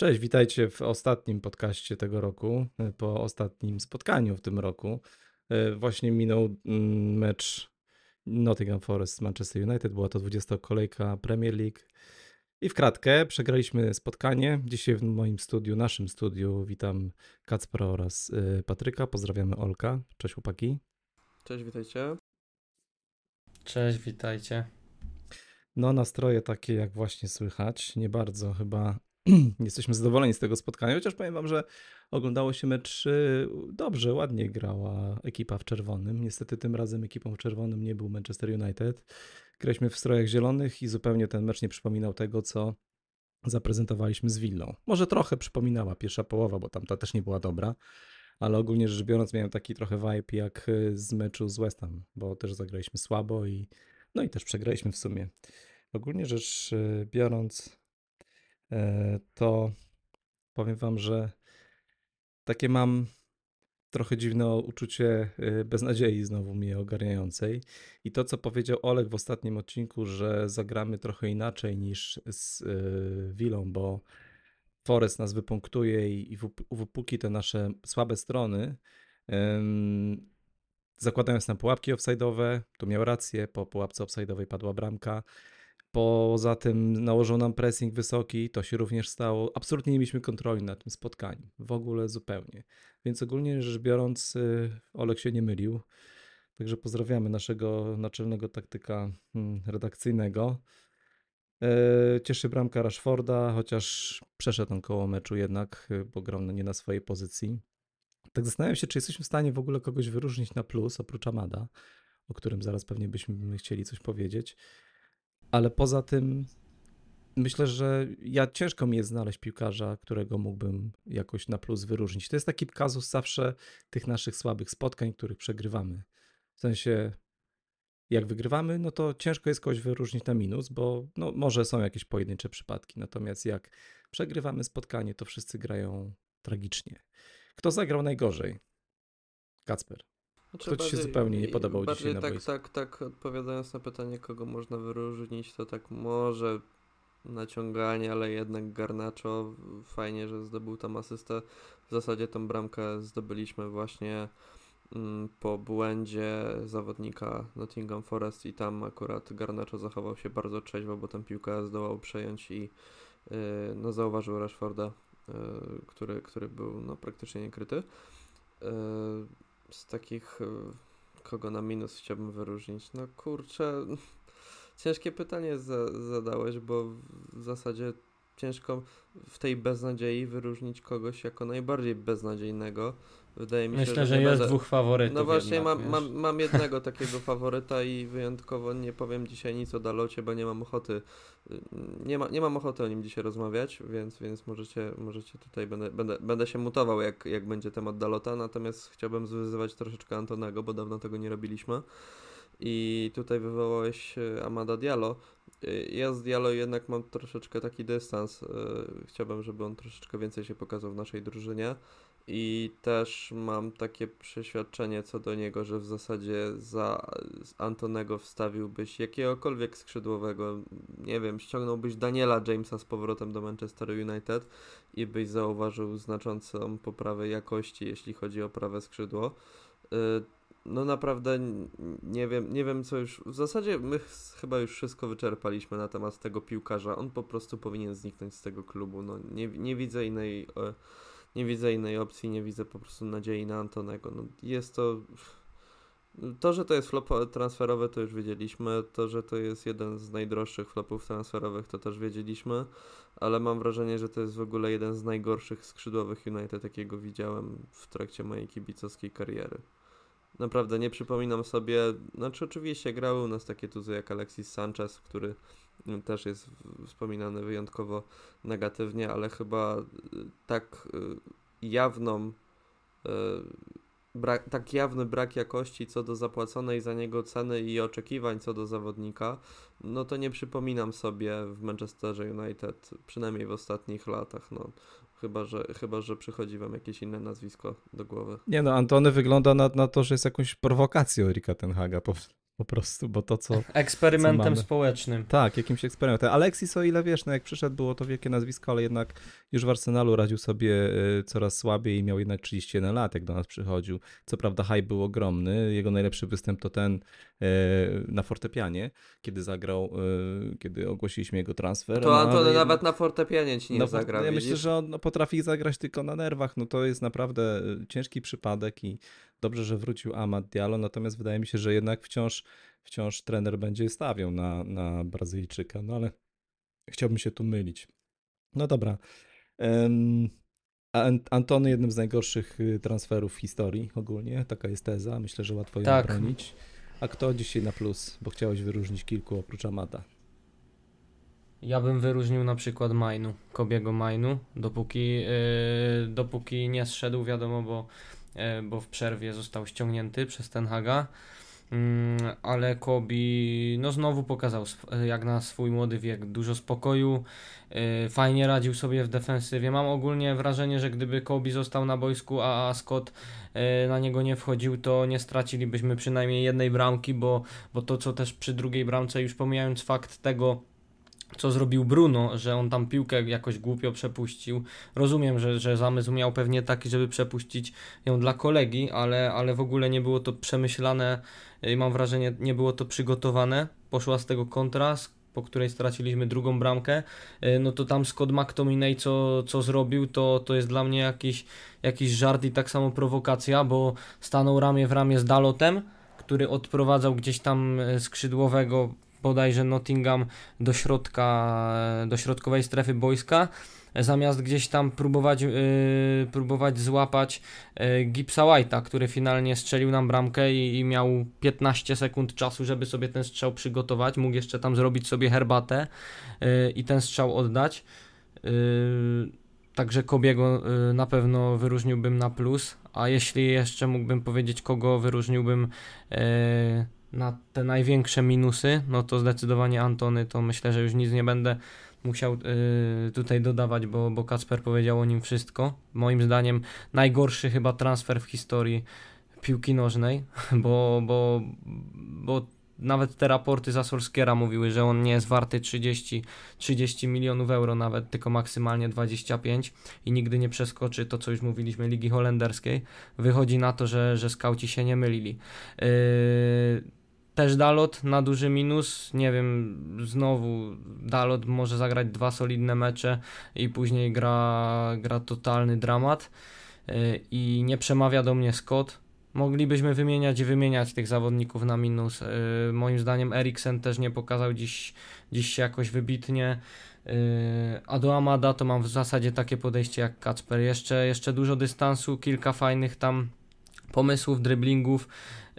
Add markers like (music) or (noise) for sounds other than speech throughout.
Cześć, witajcie w ostatnim podcaście tego roku, po ostatnim spotkaniu w tym roku. E, właśnie minął mm, mecz Nottingham Forest Manchester United, była to 20 kolejka Premier League. I w kratkę przegraliśmy spotkanie. Dzisiaj w moim studiu, naszym studiu, witam Kacpra oraz e, Patryka. Pozdrawiamy Olka. Cześć chłopaki. Cześć, witajcie. Cześć, witajcie. No, nastroje takie jak właśnie słychać. Nie bardzo chyba (clears throat) jesteśmy zadowoleni z tego spotkania, chociaż powiem wam, że oglądało się mecz y, dobrze, ładnie grała ekipa w czerwonym. Niestety tym razem ekipą w czerwonym nie był Manchester United. Graliśmy w strojach zielonych i zupełnie ten mecz nie przypominał tego, co zaprezentowaliśmy z Willą. Może trochę przypominała pierwsza połowa, bo tamta też nie była dobra, ale ogólnie rzecz biorąc miałem taki trochę vibe jak y, z meczu z West Ham, bo też zagraliśmy słabo i no i też przegraliśmy w sumie. Ogólnie rzecz y, biorąc, E, to powiem wam, że takie mam trochę dziwne uczucie e, beznadziei znowu mnie ogarniającej. I to, co powiedział Olek w ostatnim odcinku, że zagramy trochę inaczej niż z Wilą, bo Forest nas wypunktuje i wypuki te nasze słabe strony, zakładając na pułapki offside'owe, tu miał rację, po pułapce offside'owej padła bramka, Poza tym nałożą nam pressing wysoki, to się również stało. Absolutnie nie mieliśmy kontroli nad tym spotkaniem, w ogóle zupełnie. Więc ogólnie rzecz biorąc, y, Olek się nie mylił. Także pozdrawiamy naszego naczelnego taktyka hmm, redakcyjnego. E, cieszy bramka Rashforda, chociaż przeszedł on koło meczu jednak, y, bo grał nie na swojej pozycji. Tak zastanawiam się, czy jesteśmy w stanie w ogóle kogoś wyróżnić na plus, oprócz Amada, o którym zaraz pewnie byśmy chcieli coś powiedzieć ale poza tym myślę, że ja ciężko mi jest znaleźć piłkarza, którego mógłbym jakoś na plus wyróżnić. To jest taki kazus zawsze tych naszych słabych spotkań, których przegrywamy. W sensie, jak wygrywamy, no to ciężko jest kogoś wyróżnić na minus, bo no, może są jakieś pojedyncze przypadki. Natomiast jak przegrywamy spotkanie, to wszyscy grają tragicznie. Kto zagrał najgorzej? Kacper. Znaczy, Kto ci się zupełnie nie podobał bardziej dzisiaj na tak, tak, tak, odpowiadając na pytanie, kogo można wyróżnić, to tak może naciąganie, ale jednak Garnacho fajnie, że zdobył tam asystę. W zasadzie tą bramkę zdobyliśmy właśnie mm, po błędzie zawodnika Nottingham Forest i tam akurat Garnacho zachował się bardzo trzeźwo, bo tę piłkę zdołał przejąć i yy, no, zauważył Rashforda, yy, który, który był no, praktycznie niekryty. Yy, z takich, e, kogo na minus chciałbym wyróżnić? No kurczę, (laughs) ciężkie pytanie za, zadałeś, bo w zasadzie ciężko w tej beznadziei wyróżnić kogoś jako najbardziej beznadziejnego. Wydaje mi Myślę, się, że, że jest będę... dwóch faworytów. No właśnie, jednak, mam, mam, mam, jednego takiego faworyta i wyjątkowo nie powiem dzisiaj nic o Dalocie, bo nie mam ochoty. Nie, ma, nie mam ochoty o nim dzisiaj rozmawiać, więc, więc możecie, możecie tutaj, będę, będę, będę się mutował, jak, jak będzie temat Dalota, natomiast chciałbym zwyzywać troszeczkę Antonego, bo dawno tego nie robiliśmy. I tutaj wywołałeś e, Amada Diallo. E, ja z Diallo jednak mam troszeczkę taki dystans. Chciałbym, żeby on troszeczkę więcej się pokazał w naszej drużynie. I też mam takie przeświadczenie co do niego, że w zasadzie za Antonego wstawiłbyś jakiegokolwiek skrzydłowego, nie wiem, ściągnąłbyś Daniela Jamesa z powrotem do Manchester United i byś zauważył znaczącą poprawę jakości, jeśli chodzi o prawe skrzydło. Y, no naprawdę nie wiem, nie wiem co już. W zasadzie my chyba już wszystko wyczerpaliśmy na temat tego piłkarza. On po prostu powinien zniknąć z tego klubu. No, nie, nie widzę innej nie widzę innej opcji, nie widzę po prostu nadziei na Antonego. No, jest to. To, że to jest flop transferowy, to już wiedzieliśmy. To, że to jest jeden z najdroższych flopów transferowych, to też wiedzieliśmy. Ale mam wrażenie, że to jest w ogóle jeden z najgorszych skrzydłowych United, jakiego widziałem w trakcie mojej kibicowskiej kariery. Naprawdę nie przypominam sobie. Znaczy, oczywiście grały u nas takie tuzy jak Alexis Sanchez, który też jest wspominany wyjątkowo negatywnie, ale chyba y, tak y, jawną y, brak, tak jawny brak jakości co do zapłaconej za niego ceny i oczekiwań co do zawodnika, no to nie przypominam sobie w Manchesterze United, przynajmniej w ostatnich latach. No, chyba, że, chyba, że przychodzi wam jakieś inne nazwisko do głowy. Nie no, Antony wygląda na, na to, że jest jakąś prowokacją Erika Tenhaga po, po prostu, bo to co... Eksperymentem co społecznym. Tak, jakimś eksperymentem. Alexis, o ile wiesz, no jak przyszedł, było to wielkie nazwisko, ale jednak już w Arsenalu radził sobie y, coraz słabiej i miał jednak 31 lat, jak do nas przychodził. Co prawda hype był ogromny, jego najlepszy występ to ten y, na fortepianie, kiedy zagrał, y, kiedy ogłosiliśmy jego transfer. To no, Antony ale nawet na fortepianie ci nie no, zagra, Ja widzisz? myślę, że on no, potrafi zagrać tylko na nerwach, no to jest naprawdę ciężki przypadek i dobrze, że wrócił Amad Diallo, natomiast wydaje mi się, że jednak wciąż, wciąż trener będzie stawiał na, na Brazylijczyka, no ale chciałbym się tu mylić. No dobra. Um, Antony jednym z najgorszych transferów w historii ogólnie, taka jest teza, myślę, że łatwo ją Tak. bronić. A kto dzisiaj na plus, bo chciałeś wyróżnić kilku oprócz Amada? Ja bym wyróżnił na przykład Majnu, Kobiego Majnu, dopóki, yy, dopóki nie zszedł, wiadomo, bo, bo w przerwie został ściągnięty przez Ten Haga. Mm, ale Kobi no znowu pokazał sw- jak na swój młody wiek dużo spokoju, yy, fajnie radził sobie w defensywie. Mam ogólnie wrażenie, że gdyby Kobi został na boisku, a, Scott na niego nie wchodził, to nie stracilibyśmy przynajmniej jednej bramki, bo, bo to co też przy drugiej bramce, już pomijając fakt tego, co zrobił Bruno, że on tam piłkę jakoś głupio przepuścił. Rozumiem, że, że zamysł miał pewnie taki, żeby przepuścić ją dla kolegi, ale, ale w ogóle nie było to przemyślane i mam wrażenie, nie było to przygotowane. Poszła z tego kontra, po której straciliśmy drugą bramkę. Y, No to tam Scott McTominay co, co zrobił, to, to jest dla mnie jakiś, jakiś żart i tak samo prowokacja, bo stanął ramię w ramię z Dalotem, który odprowadzał gdzieś tam e, skrzydłowego bodajże Nottingham do środka, do środkowej strefy boiska, zamiast gdzieś tam próbować, yy, próbować złapać yy, Gipsa White'a, który finalnie strzelił nam bramkę i, i miał 15 sekund czasu, żeby sobie ten strzał przygotować. Mógł jeszcze tam zrobić sobie herbatę yy, i ten strzał oddać. Yy, Także Kobiego yy, na pewno wyróżniłbym na plus, a jeśli jeszcze mógłbym powiedzieć, kogo wyróżniłbym yy, na te największe minusy, no to zdecydowanie Antony, to myślę, że już nic nie będę musiał yy, tutaj dodawać, bo, bo Kacper powiedział o nim wszystko. Moim zdaniem najgorszy chyba transfer w historii piłki nożnej, (laughs) bo, bo, bo nawet te raporty za Solskiera mówiły, że on nie jest warty 30, 30 milionów euro nawet, tylko maksymalnie 25 i nigdy nie przeskoczy to, co już mówiliśmy, Ligi Holenderskiej. Wychodzi na to, że, że skauci się nie mylili. Yy, też Dalot na duży minus. Nie wiem, znowu Dalot może zagrać dwa solidne mecze i później gra, gra totalny dramat. Yy, I nie przemawia do mnie Scott. Moglibyśmy wymieniać i wymieniać tych zawodników na minus. Yy, moim zdaniem Eriksen też nie pokazał dziś, dziś się jakoś wybitnie. Yy, a do Amada to mam w zasadzie takie podejście jak Kacper. Jeszcze, jeszcze dużo dystansu, kilka fajnych tam pomysłów, dryblingów, yy,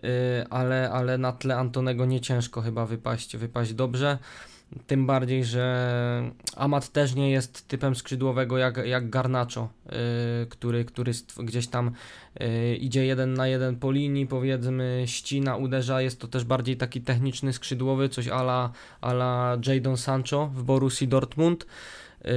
ale, ale na tle Antonego nie ciężko chyba wypaść, wypaść dobrze. Tym bardziej, że Amat też nie jest typem skrzydłowego jak, jak Garnacho, yy, który, który gdzieś tam yy, idzie jeden na jeden po linii, powiedzmy, ścina, uderza. Jest to też bardziej taki techniczny skrzydłowy, coś ala, ala Jadon Sancho w Borussii Dortmund. Yy,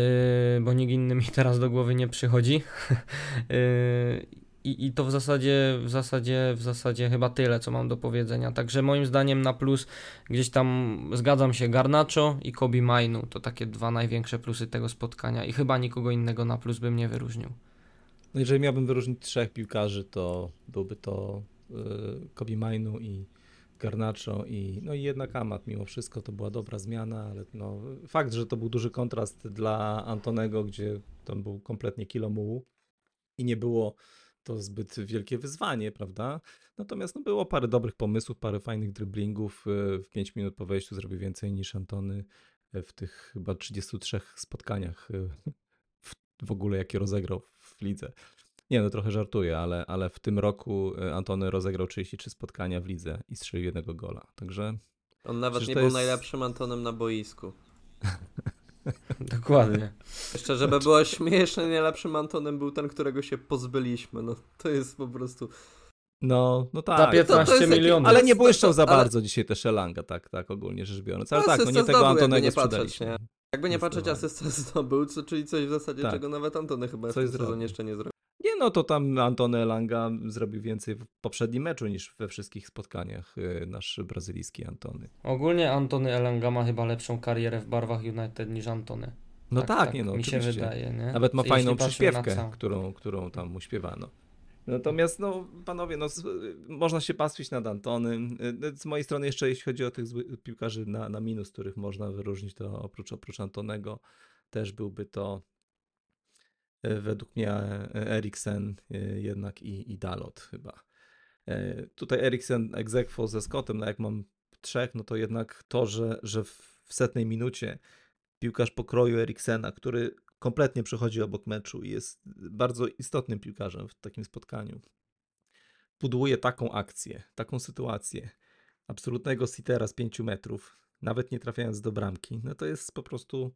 bo nikt inny mi teraz do głowy nie przychodzi. (laughs) I, I to w zasadzie, w zasadzie, w zasadzie chyba tyle, co mam do powiedzenia. Także moim zdaniem na plus gdzieś tam zgadzam się Garnacho i Kobe Mainu. To takie dwa największe plusy tego spotkania i chyba nikogo innego na plus bym nie wyróżnił. No jeżeli miałbym wyróżnić trzech piłkarzy, to byłby to y, Kobe Mainu i Garnacho i no i jednak Amat. Mimo wszystko to była dobra zmiana, ale no, fakt, że to był duży kontrast dla Antonego, gdzie tam był kompletnie kilo mułu i nie było to zbyt wielkie wyzwanie, prawda? Natomiast no, było parę dobrych pomysłów, parę fajnych dryblingów. y, W 5 minut po wejściu zrobił więcej niż Antony y, w tych chyba 33 spotkaniach y, w, w ogóle, jakie rozegrał w lidze. Nie, no trochę żartuję, ale, ale w tym roku Antony rozegrał 33 spotkania w lidze i strzelił jednego gola. Także On nawet Przecież nie był jest- najlepszym Antonem na boisku. (laughs) (laughs) Dokładnie. Jeszcze, żeby było śmieszne, najlepszym Antonem był ten, którego się pozbyliśmy. No to jest po prostu No, no tak. Za 15 To- to taki- milionów. Ale nie błyszczał za Ale- bardzo dzisiaj też Elanga, tak, tak ogólnie rzecz biorąc. Ale tak, no asysta nie tego Antonego nie patrzeć, nie? Jakby nie patrzeć, asystę zdobył, co- czyli coś w zasadzie, Tak. czego nawet Antony chyba w Coś tym zrobił. sezonie jeszcze nie zrobił. Nie, no to tam Antony Elanga zrobił więcej w poprzednim meczu niż we wszystkich spotkaniach y, nasz brazylijski Antony. Ogólnie Antony Elanga ma chyba lepszą karierę w barwach United niż Antony. No tak, nie no, Mi się wydaje, nie? Nawet ma Jeśli fajną przyśpiewkę, którą, którą tam mu śpiewano. Natomiast, no, panowie, no, można się pastwić nad Antonym. Y, Z mojej strony jeszcze, jeśli chodzi o tych piłkarzy na, na minus, których można wyróżnić, to oprócz, oprócz Antonego też byłby to y, według mnie e, Eriksen y, jednak i, i Dalot chyba. E, Tutaj Eriksen egzekwo ze Scottem, no jak mam trzech, no to jednak to, że, że w setnej minucie piłkarz pokroju Eriksena, który kompletnie przechodzi obok meczu i jest bardzo istotnym piłkarzem w takim spotkaniu, buduje taką akcję, taką sytuację absolutnego sitera z 5 metrów, nawet nie trafiając do bramki, no to jest po prostu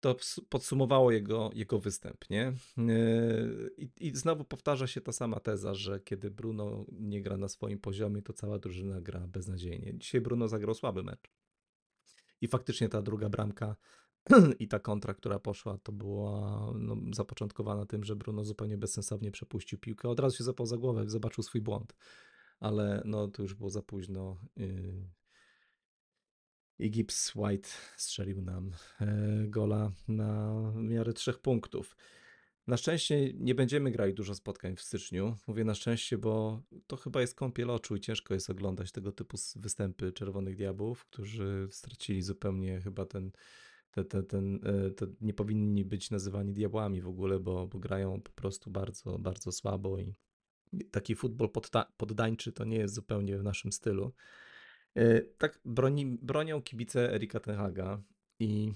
to podsumowało jego, jego występ, nie? Yy, I, I znowu powtarza się ta sama teza, że kiedy Bruno nie gra na swoim poziomie, to cała drużyna gra beznadziejnie. Dzisiaj Bruno zagrał słaby mecz. I faktycznie ta druga bramka (clears throat) i ta kontra, która poszła, to była no, zapoczątkowana tym, że Bruno zupełnie bezsensownie przepuścił piłkę. Od razu się zapał za głowę, zobaczył swój błąd. Ale no to już było za późno. Yy. I Gibbs White strzelił nam e, gola na miarę trzech punktów. Na szczęście nie będziemy grali dużo spotkań w styczniu. Mówię na szczęście, bo to chyba jest kąpiel oczu i ciężko jest oglądać tego typu występy Czerwonych Diabłów, którzy stracili zupełnie chyba ten, te, te, ten, e, to nie powinni być nazywani diabłami w ogóle, bo, bo grają po prostu bardzo, bardzo słabo i taki futbol podta- poddańczy to nie jest zupełnie w naszym stylu. E, Tak broni, bronią kibice Erika Tenhaga i Nie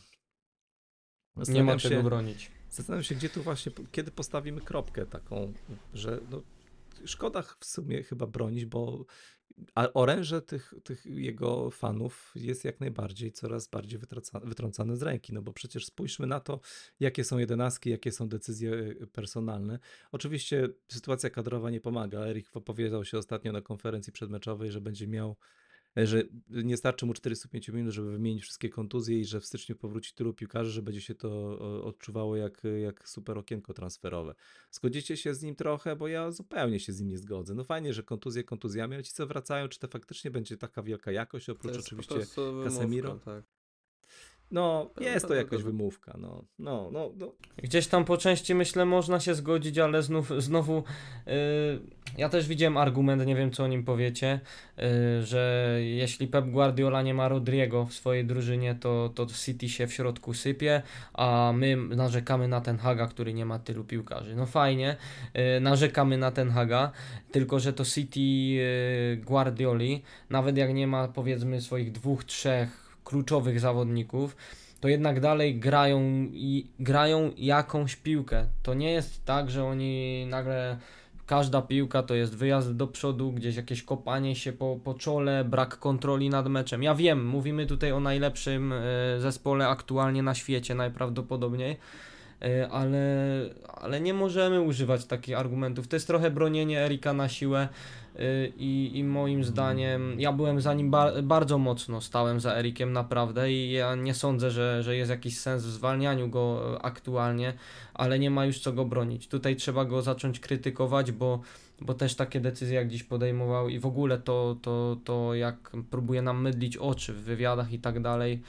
ma zastanawiam czego się, bronić. Zastanawiam się, gdzie tu właśnie, kiedy postawimy kropkę taką, że no, szkoda w sumie chyba bronić, bo oręże tych, tych jego fanów jest jak najbardziej coraz bardziej wytraca- wytrącane z ręki, no bo przecież spójrzmy na to, jakie są jedenastki, jakie są decyzje y, personalne. Oczywiście sytuacja kadrowa nie pomaga. Erik powiedział się ostatnio na konferencji przedmeczowej, że będzie miał że nie starczy mu 45 minut, żeby wymienić wszystkie kontuzje i że w styczniu powróci tylu piłkarzy, że będzie się to odczuwało jak, jak super okienko transferowe. Zgodzicie się z nim trochę, bo ja zupełnie się z nim nie zgodzę. No fajnie, że kontuzje kontuzjami, ale ci co wracają, czy to faktycznie będzie taka wielka jakość, oprócz oczywiście Casemiro? Tak. No, jest to jakaś wymówka, no, no, no, no. Gdzieś tam po części myślę można się zgodzić, ale znów, znowu yy, ja też widziałem argument, nie wiem co o nim powiecie, yy, że jeśli Pep Guardiola nie ma Rodriego w swojej drużynie, to, to City się w środku sypie, a my narzekamy na ten Haga, który nie ma tylu piłkarzy. No fajnie, yy, narzekamy na ten Haga, tylko że to City yy, Guardioli, nawet jak nie ma powiedzmy swoich dwóch, trzech kluczowych zawodników, to jednak dalej grają i grają jakąś piłkę. To nie jest tak, że oni nagle każda piłka to jest wyjazd do przodu, gdzieś jakieś kopanie się po, po czole, brak kontroli nad meczem. Ja wiem, mówimy tutaj o najlepszym e, zespole aktualnie na świecie najprawdopodobniej. e, Ale, ale nie możemy używać takich argumentów. To jest trochę bronienie Erika na siłę i, i moim zdaniem ja byłem za nim ba- bardzo mocno, stałem za Erikiem naprawdę i ja nie sądzę, że, że jest jakiś sens w zwalnianiu go e, aktualnie, ale nie ma już co go bronić. Tutaj trzeba go zacząć krytykować, bo, bo też takie decyzje jak dziś podejmował i w ogóle to, to, to jak próbuje nam mydlić oczy w wywiadach i tak dalej,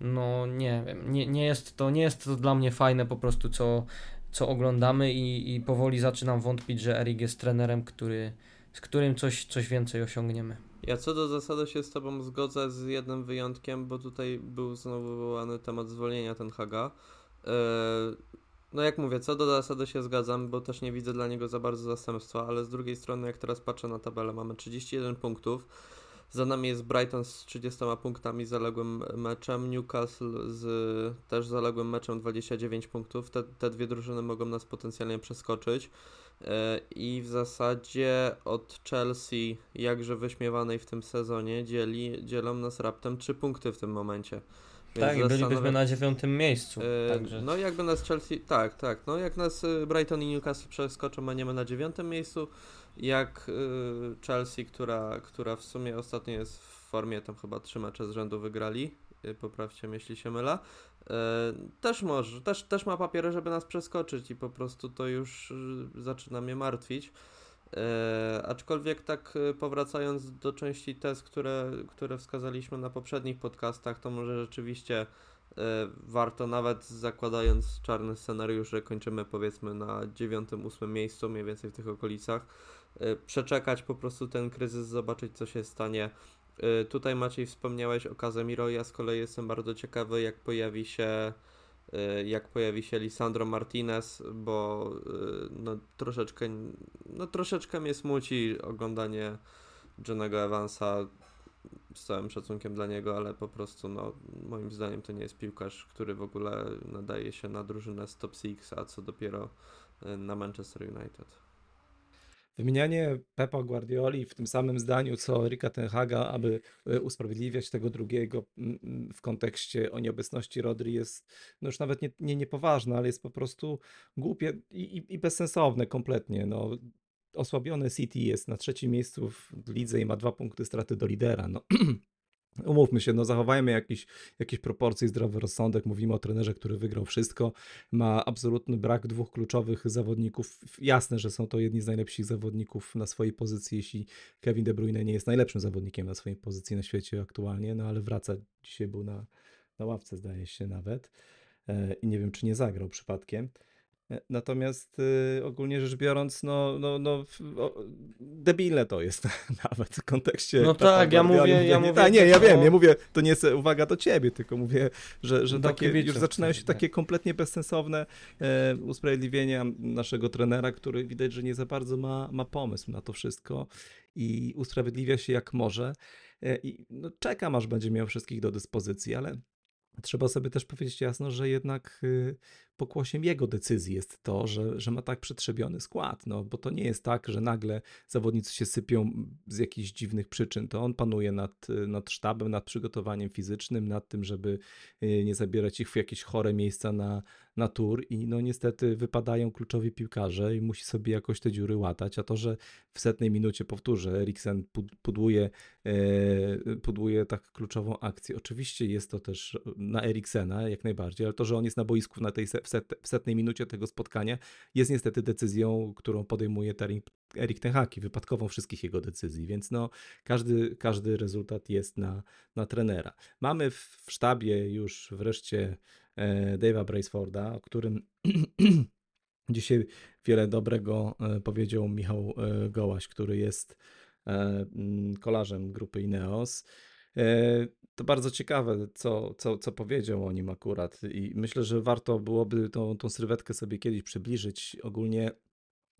no nie wiem, nie, nie, jest, to, nie jest to dla mnie fajne po prostu, co, co oglądamy i, i powoli zaczynam wątpić, że Erik jest trenerem, który, z którym coś, coś więcej osiągniemy. Ja co do zasady się z Tobą zgodzę z jednym wyjątkiem, bo tutaj był znowu wywołany temat zwolnienia ten Haga. Yy, no jak mówię, co do zasady się zgadzam, bo też nie widzę dla niego za bardzo zastępstwa, ale z drugiej strony jak teraz patrzę na tabelę, mamy 31 punktów, za nami jest Brighton z 30 punktami, zaległym meczem, Newcastle z też zaległym meczem 29 punktów, te, te dwie drużyny mogą nas potencjalnie przeskoczyć. E, I w zasadzie od Chelsea, jakże wyśmiewanej w tym sezonie, dzieli, dzielą nas raptem 3 punkty w tym momencie. Więc tak, i bylibyśmy zastanawiam- na dziewiątym miejscu. E, także No jakby nas Chelsea, tak, tak, no jak nas e, Brighton i Newcastle przeskoczą, a nie my na dziewiątym miejscu, jak y, Chelsea, która, która w sumie ostatnio jest w formie, tam chyba trzy mecze z rzędu wygrali, poprawcie mnie, jeśli się mylę, też może, też, też ma papiery, żeby nas przeskoczyć i po prostu to już zaczyna mnie martwić. aczkolwiek tak powracając do części test, które, które wskazaliśmy na poprzednich podcastach, to może rzeczywiście warto nawet zakładając czarny scenariusz, że kończymy powiedzmy na dziewiątym, ósmym miejscu, mniej więcej w tych okolicach, Y, przeczekać po prostu ten kryzys, zobaczyć co się stanie. Y, tutaj Maciej wspomniałeś o Casemiro, ja z kolei jestem bardzo ciekawy jak pojawi się y, jak pojawi się Lisandro Martinez, bo no troszeczkę no troszeczkę mnie smuci oglądanie Johnego Evansa z całym szacunkiem dla niego, ale po prostu no moim zdaniem to nie jest piłkarz, który w ogóle nadaje się na drużynę z top 6, a co dopiero na Manchester United. Wymienianie Pepa Guardioli w tym samym zdaniu co Rika Tenhaga, aby e, usprawiedliwiać tego drugiego w kontekście o nieobecności Rodri jest no już nawet nie, nie niepoważne, ale jest po prostu głupie i, i, bezsensowne kompletnie. No, osłabione City jest na trzecim miejscu w lidze i ma dwa punkty straty do lidera. No. (clears throat) Umówmy się, no zachowajmy jakieś, jakieś proporcje i zdrowy rozsądek. Mówimy o trenerze, który wygrał wszystko. Ma absolutny brak dwóch kluczowych zawodników. Jasne, że są to jedni z najlepszych zawodników na swojej pozycji, jeśli Kevin De Bruyne nie jest najlepszym zawodnikiem na swojej pozycji na świecie aktualnie, no ale wraca. Dzisiaj był na, na ławce, zdaje się nawet. E, I nie wiem, czy nie zagrał przypadkiem. E, natomiast y, ogólnie rzecz biorąc, no, no, no o, debilne to jest (laughs) nawet w kontekście. No tak, ja mówię, ja mówię. Tak, nie, ja wiem, ja mówię, to nie jest uwaga do ciebie, tylko mówię, że, że takie już zaczynają się takie kompletnie bezsensowne e, usprawiedliwienia naszego trenera, który widać, że nie za bardzo ma, ma pomysł na to wszystko i usprawiedliwia się jak może. E, I no, czekam, aż będzie miał wszystkich do dyspozycji, ale Trzeba sobie też powiedzieć jasno, że jednak y, pokłosiem jego decyzji jest to, że, że ma tak przetrzebiony skład, no bo to nie jest tak, że nagle zawodnicy się sypią z jakichś dziwnych przyczyn, to on panuje nad, nad sztabem, nad przygotowaniem fizycznym, nad tym, żeby y, nie zabierać ich w jakieś chore miejsca na, na tour i no niestety wypadają kluczowi piłkarze i musi sobie jakoś te dziury łatać, a to, że w setnej minucie, powtórzę, Eriksen pudłuje, e, pudłuje tak kluczową akcję, oczywiście jest to też na Eriksena jak najbardziej, ale to, że on jest na boisku na tej w, set, w setnej minucie tego spotkania jest niestety decyzją, którą podejmuje Erik Ten Hag wypadkową wszystkich jego decyzji, więc no każdy, każdy rezultat jest na, na trenera. Mamy w sztabie już wreszcie Dave'a Braceforda, o którym (clears throat) dzisiaj wiele dobrego e, powiedział Michał e, Gołaś, który jest kolarzem grupy Ineos. To bardzo ciekawe, co, co, co powiedział o nim akurat i myślę, że warto byłoby tą, tą sylwetkę sobie kiedyś przybliżyć. Ogólnie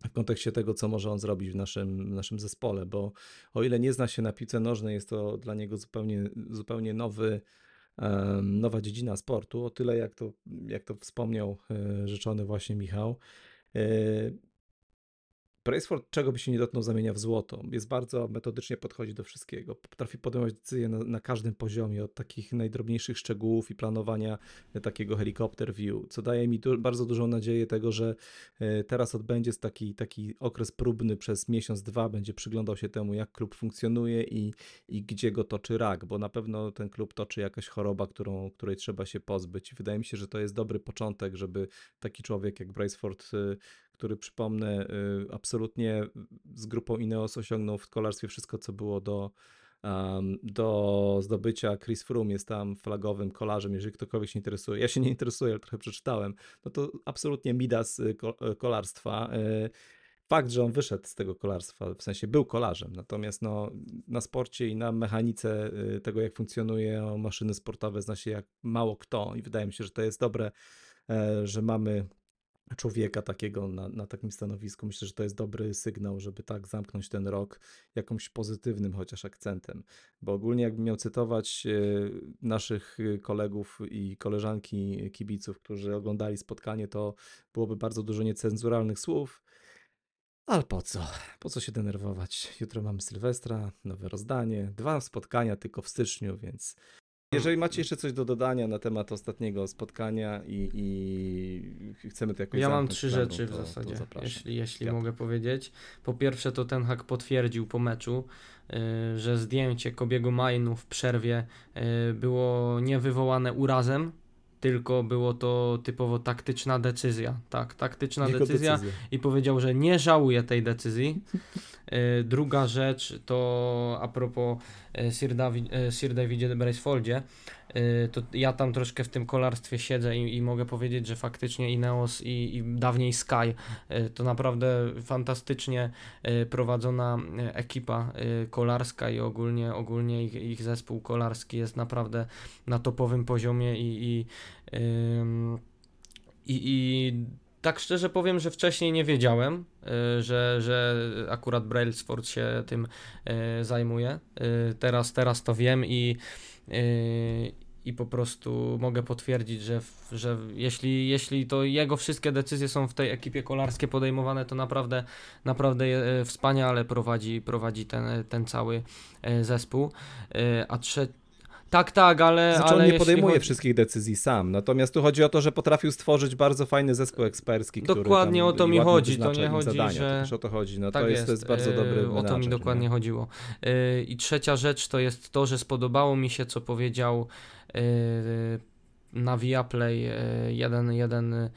w kontekście tego, co może on zrobić w naszym, w naszym zespole, bo o ile nie zna się na piłce nożnej, jest to dla niego zupełnie, zupełnie nowy, nowa dziedzina sportu, o tyle jak to, jak to wspomniał e, rzeczony właśnie Michał, e, Braceford czego by się nie dotknął zamienia w złoto. Jest bardzo metodycznie podchodzi do wszystkiego. Potrafi podejmować decyzje na, na każdym poziomie, od takich najdrobniejszych szczegółów i planowania takiego helikopter view, co daje mi du bardzo dużą nadzieję tego, że e, teraz odbędzie taki, taki okres próbny przez miesiąc, dwa, będzie przyglądał się temu, jak klub funkcjonuje i, i gdzie go toczy rak, bo na pewno ten klub toczy jakaś choroba, którą, której trzeba się pozbyć. Wydaje mi się, że to jest dobry początek, żeby taki człowiek jak Braceford e, który przypomnę, y, absolutnie z grupą Ineos osiągnął w kolarstwie wszystko, co było do, do zdobycia. Chris Froome jest tam flagowym kolarzem, jeżeli ktokolwiek się interesuje. Ja się nie interesuję, ale trochę przeczytałem. No to absolutnie midas y, y, kolarstwa. Fakt, że on wyszedł z tego kolarstwa, w sensie był kolarzem, natomiast no, na sporcie i na mechanice tego, jak funkcjonują maszyny sportowe, zna się jak mało kto i wydaje mi się, że to jest dobre, e, że mamy człowieka takiego na, na takim stanowisku. Myślę, że to jest dobry sygnał, żeby tak zamknąć ten rok jakimś pozytywnym chociaż akcentem. Bo ogólnie jakbym miał cytować e, naszych kolegów i koleżanki kibiców, którzy oglądali spotkanie, to byłoby bardzo dużo niecenzuralnych słów. Ale po co? Po co się denerwować? Jutro mamy Sylwestra, nowe rozdanie, dwa spotkania tylko w styczniu, więc jeżeli macie jeszcze coś do dodania na temat ostatniego spotkania i, i chcemy to jakoś Ja mam trzy rzeczy w to- to zasadzie, zapraszam. jeśli, jeśli Piotr. mogę powiedzieć. Po pierwsze, to ten hak potwierdził po meczu, y, że zdjęcie Kobiego Majnu w przerwie y, było nie wywołane urazem, tylko było to typowo taktyczna decyzja. Tak, taktyczna decyzja decyzja. i powiedział, że nie żałuje tej decyzji. Y, Druga rzecz to a propos y, Sir, David, y, Sir Davidzie Bracefoldzie, to ja tam troszkę w tym kolarstwie siedzę i, i mogę powiedzieć, że faktycznie Ineos i, i dawniej Sky y, to naprawdę fantastycznie y, prowadzona y, ekipa y, kolarska i ogólnie, ogólnie ich, ich zespół kolarski jest naprawdę na topowym poziomie i, i, i, i tak szczerze powiem, że wcześniej nie wiedziałem, y, że, że akurat Brailsford się tym y, zajmuje. Y, Teraz, teraz to wiem i, y, i po prostu mogę potwierdzić, że, że jeśli, jeśli to jego wszystkie decyzje są w tej ekipie kolarskiej podejmowane, to naprawdę, naprawdę je- wspaniale prowadzi, prowadzi ten, ten cały y, zespół. A trze... Tak, tak, ale. Znaczy ale on nie podejmuje chodzi- wszystkich decyzji sam, natomiast tu chodzi o to, że potrafił stworzyć bardzo fajny zespół ekspercki, który Dokładnie o to mi chodzi, to nie chodzi, zadania, że- to też o to chodzi, no Tak to, jest, to jest bardzo dobry yy, O to mi dokładnie nie? chodziło. Yy, I trzecia rzecz to jest to, że spodobało mi się, co powiedział yy, na Viaplay jeden, jeden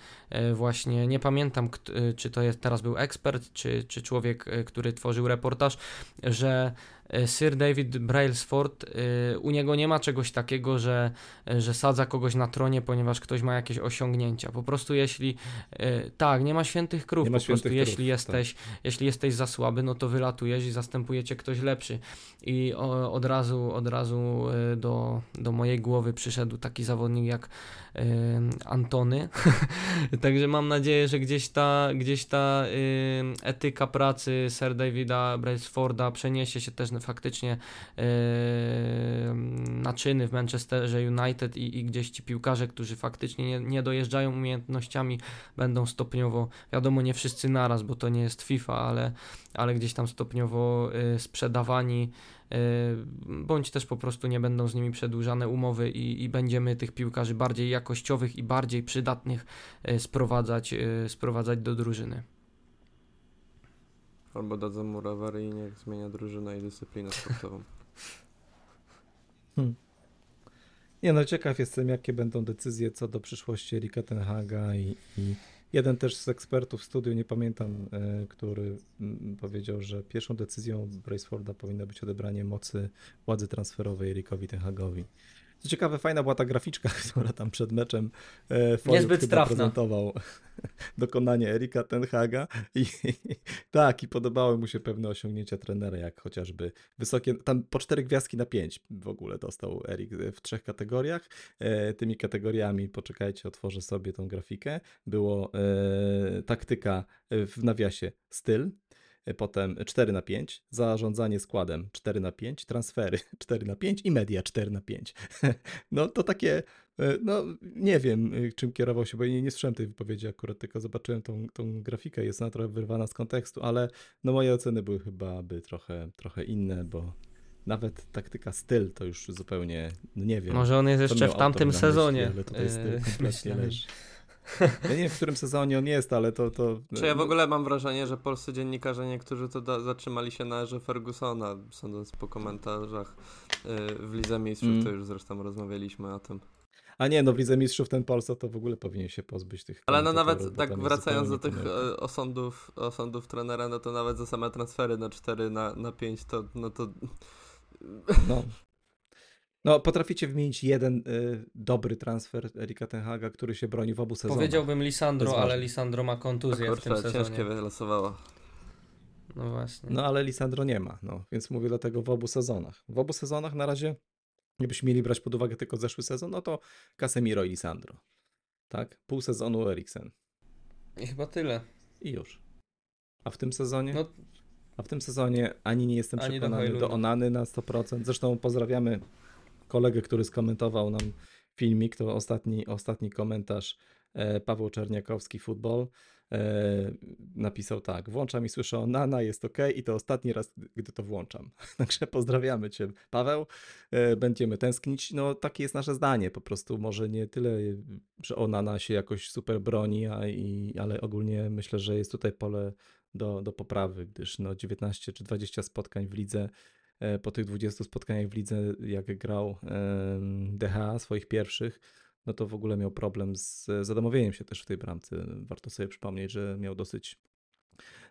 właśnie, nie pamiętam, czy to jest teraz był ekspert, czy, czy człowiek, który tworzył reportaż, że Sir David Brailsford, yy, u niego nie ma czegoś takiego, że, yy, że sadza kogoś na tronie, ponieważ ktoś ma jakieś osiągnięcia. Po prostu jeśli, tak, nie ma świętych krów, Nie po prostu krów, jeśli jesteś jeśli jesteś za słaby, no to wylatujesz i zastępuje cię ktoś lepszy. I od razu, od razu do, do mojej głowy przyszedł taki zawodnik jak Antony. (laughs) Także mam nadzieję, że gdzieś ta, gdzieś ta etyka pracy Sir Davida Braceforda przeniesie się też faktycznie y, na czyny w Manchesterze United i, i gdzieś ci piłkarze, którzy faktycznie nie, nie dojeżdżają umiejętnościami, będą stopniowo, wiadomo, nie wszyscy naraz, bo to nie jest FIFA, ale, ale gdzieś tam stopniowo y, sprzedawani, y, bądź też po prostu nie będą z nimi przedłużane umowy i, i będziemy tych piłkarzy bardziej jakościowych i bardziej przydatnych y, sprowadzać, sprowadzać do drużyny. Albo dadzą mu rowery i niech zmienia drużynę i dyscyplinę sportową. (laughs) Nie no, ciekaw jestem, jakie będą decyzje co do przyszłości Erika Tenhaga i, i jeden też z ekspertów w studiu, nie pamiętam, e, który mm, powiedział, że pierwszą decyzją Braceforda powinno być odebranie mocy władzy transferowej Erikowi Tenhagowi. Co ciekawe, fajna była ta graficzka, (laughs) która tam przed meczem e, Niezbyt trafna. prezentował (laughs) dokonanie Erika Tenhaga i (laughs) tak, i podobały mu się pewne osiągnięcia trenera, jak chociażby wysokie, tam po cztery gwiazdki na pięć w ogóle dostał Erik w trzech kategoriach. E, tymi kategoriami, poczekajcie, otworzę sobie tą grafikę, było e, taktyka e, w nawiasie styl, e, potem 4 na 5, zarządzanie składem 4 na 5, transfery (laughs) 4 na 5 i media 4 na 5. (laughs) No to takie, e, no nie wiem e, czym kierował się, bo nie, nie słyszałem tej wypowiedzi akurat, tylko zobaczyłem tą, tą grafikę, jest ona trochę wyrwana z kontekstu, ale no moje oceny były chyba by trochę, trochę inne, bo nawet taktyka styl to już zupełnie, no nie wiem. Może on jest jeszcze w tamtym autor na myśli, sezonie. Ale tutaj styl yy, kompletnie leży. Ja nie wiem, w którym sezonie on jest, ale to... to Czy ja w ogóle mam wrażenie, że polscy dziennikarze niektórzy to da- zatrzymali się na erze Fergusona, sądząc po komentarzach yy, w Lidze Mistrzów, Mm. to już zresztą rozmawialiśmy o tym. A nie, no w Lidze Mistrzów ten Polsat to w ogóle powinien się pozbyć tych Ale no nawet tak wracając do tych e, osądów, osądów trenera, no to nawet za same transfery na 4 na, na 5 to no to No. No, potraficie wymienić jeden y, dobry transfer Erika Tenhaga, który się broni w obu sezonach. Powiedziałbym Lisandro, ale. Lisandro ma kontuzję w tym kurczę, sezonie. ciężkie wylosowało. No właśnie. No, ale Lisandro nie ma, no, więc mówię dlatego w obu sezonach. W obu sezonach na razie, gdybyśmy mieli brać pod uwagę tylko zeszły sezon, no to Casemiro i Lisandro. Tak? Pół sezonu Eriksen. I chyba tyle. I już. A w tym sezonie? No A w tym sezonie ani nie jestem Ani do przekonany do, Hojlunda. Onany na 100%. Zresztą pozdrawiamy kolegę, który skomentował nam filmik. To ostatni, ostatni komentarz e, Paweł Czerniakowski, Football, e, napisał tak, włączam i słyszę o Nana, jest ok i to ostatni raz, gdy to włączam. (laughs) Także pozdrawiamy Cię, Paweł, e, będziemy tęsknić. No takie jest nasze zdanie, po prostu może nie tyle, że o Nana się jakoś super broni, a, i, ale ogólnie myślę, że jest tutaj pole do, do poprawy, gdyż no 19 czy 20 spotkań w lidze po tych 20 spotkaniach w lidze, jak grał DH swoich pierwszych, no to w ogóle miał problem z zadomowieniem się też w tej bramce. Warto sobie przypomnieć, że miał dosyć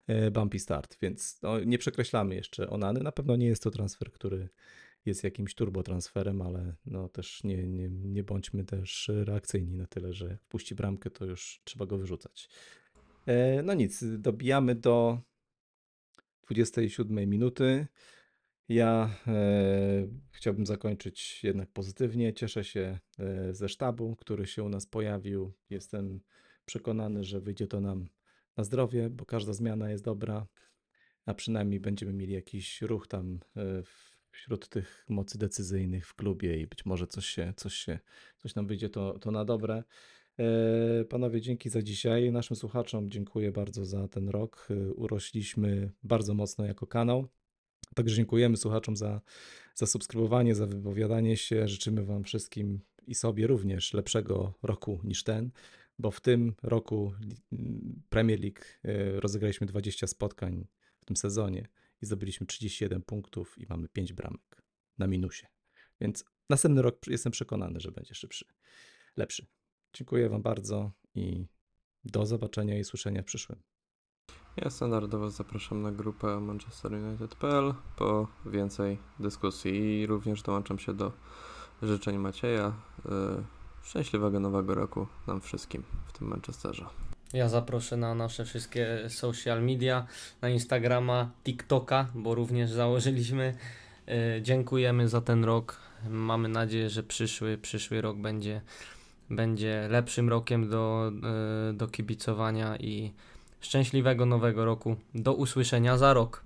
e, bumpy start, więc no, nie przekreślamy jeszcze Onany. Na pewno nie jest to transfer, który jest jakimś turbotransferem, ale no też nie, nie, nie bądźmy też reakcyjni na tyle, że wpuści bramkę, to już trzeba go wyrzucać. E, no nic, dobijamy do 27 minuty. Ja e, chciałbym zakończyć jednak pozytywnie. Cieszę się e, ze sztabu, który się u nas pojawił. Jestem przekonany, że wyjdzie to nam na zdrowie, bo każda zmiana jest dobra, a przynajmniej będziemy mieli jakiś ruch tam e, wśród tych mocy decyzyjnych w klubie i być może coś się, coś się, coś nam wyjdzie to, to na dobre. E, panowie, dzięki za dzisiaj. Naszym słuchaczom dziękuję bardzo za ten rok. E, urośliśmy bardzo mocno jako kanał. Także dziękujemy słuchaczom za, za subskrybowanie, za wypowiadanie się. Życzymy Wam wszystkim i sobie również lepszego roku niż ten, bo w tym roku Premier League e, rozegraliśmy 20 spotkań w tym sezonie i zdobyliśmy 31 punktów i mamy 5 bramek na minusie. Więc następny rok jestem przekonany, że będzie szybszy, lepszy. Dziękuję Wam bardzo i do zobaczenia i słyszenia w przyszłym. Ja standardowo zapraszam na grupę manchesterunited.pl po więcej dyskusji i również dołączam się do życzeń Macieja. Y, szczęśliwego nowego roku nam wszystkim w tym Manchesterze. Ja zaproszę na nasze wszystkie social media, na Instagrama, TikToka, bo również założyliśmy. Y, dziękujemy za ten rok. Mamy nadzieję, że przyszły, przyszły rok będzie, będzie lepszym rokiem do, y, do kibicowania i Szczęśliwego nowego roku. Do usłyszenia za rok.